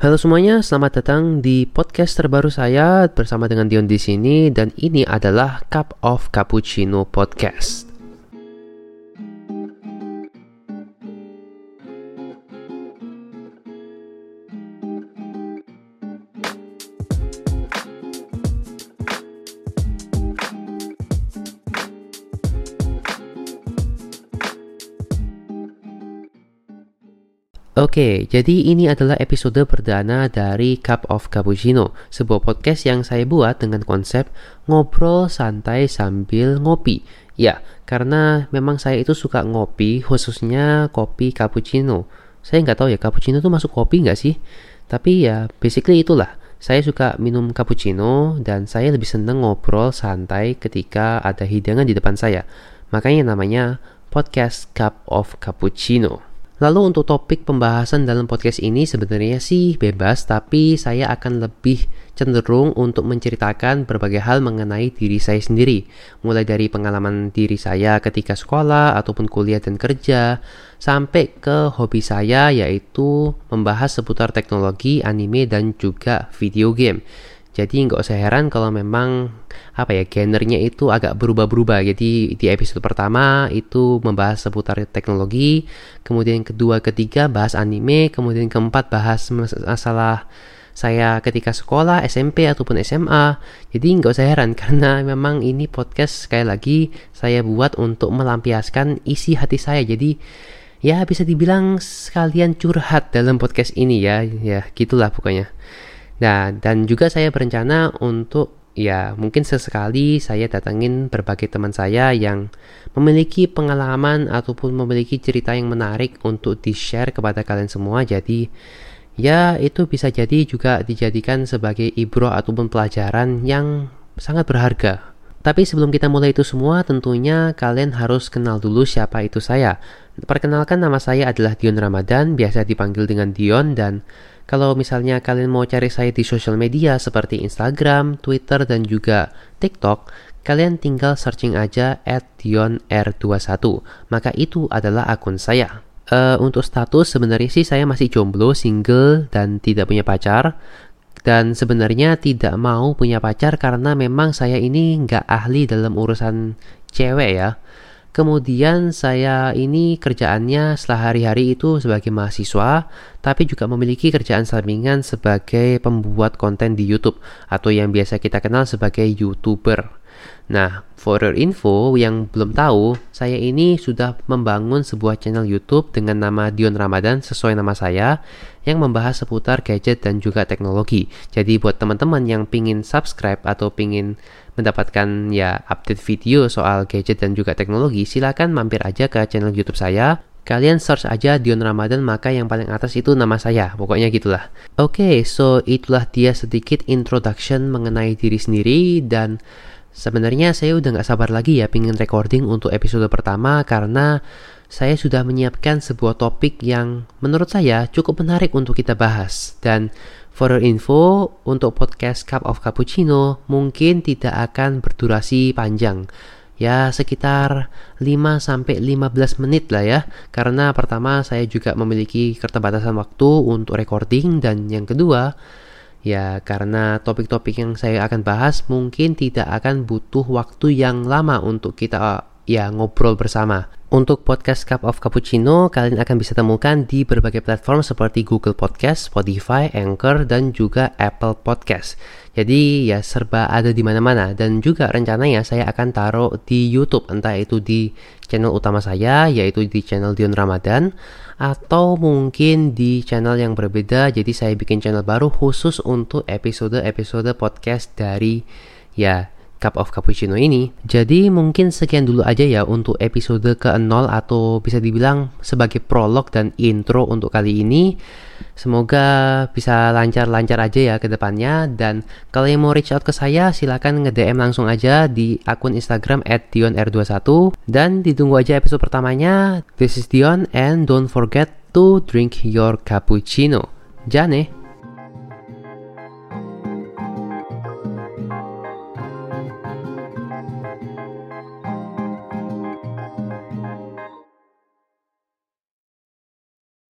Halo semuanya, selamat datang di podcast terbaru saya bersama dengan Dion di sini dan ini adalah Cup of Cappuccino Podcast. Oke, jadi ini adalah episode perdana dari Cup of Cappuccino, sebuah podcast yang saya buat dengan konsep ngobrol santai sambil ngopi. Ya, karena memang saya itu suka ngopi, khususnya kopi cappuccino. Saya nggak tahu ya, cappuccino itu masuk kopi nggak sih? Tapi ya, basically itulah. Saya suka minum cappuccino dan saya lebih seneng ngobrol santai ketika ada hidangan di depan saya. Makanya namanya podcast Cup of Cappuccino. Lalu untuk topik pembahasan dalam podcast ini sebenarnya sih bebas, tapi saya akan lebih cenderung untuk menceritakan berbagai hal mengenai diri saya sendiri, mulai dari pengalaman diri saya ketika sekolah ataupun kuliah dan kerja, sampai ke hobi saya yaitu membahas seputar teknologi, anime, dan juga video game. Jadi nggak usah heran kalau memang apa ya genrenya itu agak berubah-berubah. Jadi di episode pertama itu membahas seputar teknologi, kemudian kedua, ketiga bahas anime, kemudian keempat bahas masalah saya ketika sekolah, SMP ataupun SMA. Jadi nggak usah heran karena memang ini podcast sekali lagi saya buat untuk melampiaskan isi hati saya. Jadi ya bisa dibilang sekalian curhat dalam podcast ini ya, ya gitulah pokoknya. Nah, dan juga saya berencana untuk ya mungkin sesekali saya datangin berbagai teman saya yang memiliki pengalaman ataupun memiliki cerita yang menarik untuk di-share kepada kalian semua. Jadi ya itu bisa jadi juga dijadikan sebagai ibro ataupun pelajaran yang sangat berharga. Tapi sebelum kita mulai itu semua, tentunya kalian harus kenal dulu siapa itu saya. Perkenalkan nama saya adalah Dion Ramadan, biasa dipanggil dengan Dion dan kalau misalnya kalian mau cari saya di sosial media seperti Instagram, Twitter, dan juga TikTok, kalian tinggal searching aja at dionr21. Maka itu adalah akun saya. Uh, untuk status sebenarnya sih saya masih jomblo, single, dan tidak punya pacar. Dan sebenarnya tidak mau punya pacar karena memang saya ini nggak ahli dalam urusan cewek ya. Kemudian saya ini kerjaannya setelah hari-hari itu sebagai mahasiswa, tapi juga memiliki kerjaan sampingan sebagai pembuat konten di YouTube atau yang biasa kita kenal sebagai YouTuber. Nah, for your info yang belum tahu, saya ini sudah membangun sebuah channel YouTube dengan nama Dion Ramadan sesuai nama saya yang membahas seputar gadget dan juga teknologi. Jadi buat teman-teman yang pingin subscribe atau pingin mendapatkan ya update video soal gadget dan juga teknologi, silakan mampir aja ke channel YouTube saya. Kalian search aja Dion Ramadan maka yang paling atas itu nama saya. Pokoknya gitulah. Oke, okay, so itulah dia sedikit introduction mengenai diri sendiri dan Sebenarnya saya udah gak sabar lagi ya pingin recording untuk episode pertama karena saya sudah menyiapkan sebuah topik yang menurut saya cukup menarik untuk kita bahas. Dan for your info, untuk podcast Cup of Cappuccino mungkin tidak akan berdurasi panjang. Ya sekitar 5-15 menit lah ya Karena pertama saya juga memiliki keterbatasan waktu untuk recording Dan yang kedua Ya, karena topik-topik yang saya akan bahas mungkin tidak akan butuh waktu yang lama untuk kita ya ngobrol bersama. Untuk podcast Cup of Cappuccino, kalian akan bisa temukan di berbagai platform seperti Google Podcast, Spotify, Anchor, dan juga Apple Podcast. Jadi ya serba ada di mana-mana dan juga rencananya saya akan taruh di YouTube entah itu di channel utama saya yaitu di channel Dion Ramadan atau mungkin di channel yang berbeda. Jadi saya bikin channel baru khusus untuk episode-episode podcast dari ya Cup of Cappuccino ini. Jadi mungkin sekian dulu aja ya untuk episode ke-0 atau bisa dibilang sebagai prolog dan intro untuk kali ini. Semoga bisa lancar-lancar aja ya ke depannya dan kalau yang mau reach out ke saya silahkan nge-DM langsung aja di akun Instagram at dionr21 dan ditunggu aja episode pertamanya. This is Dion and don't forget to drink your cappuccino. Jane!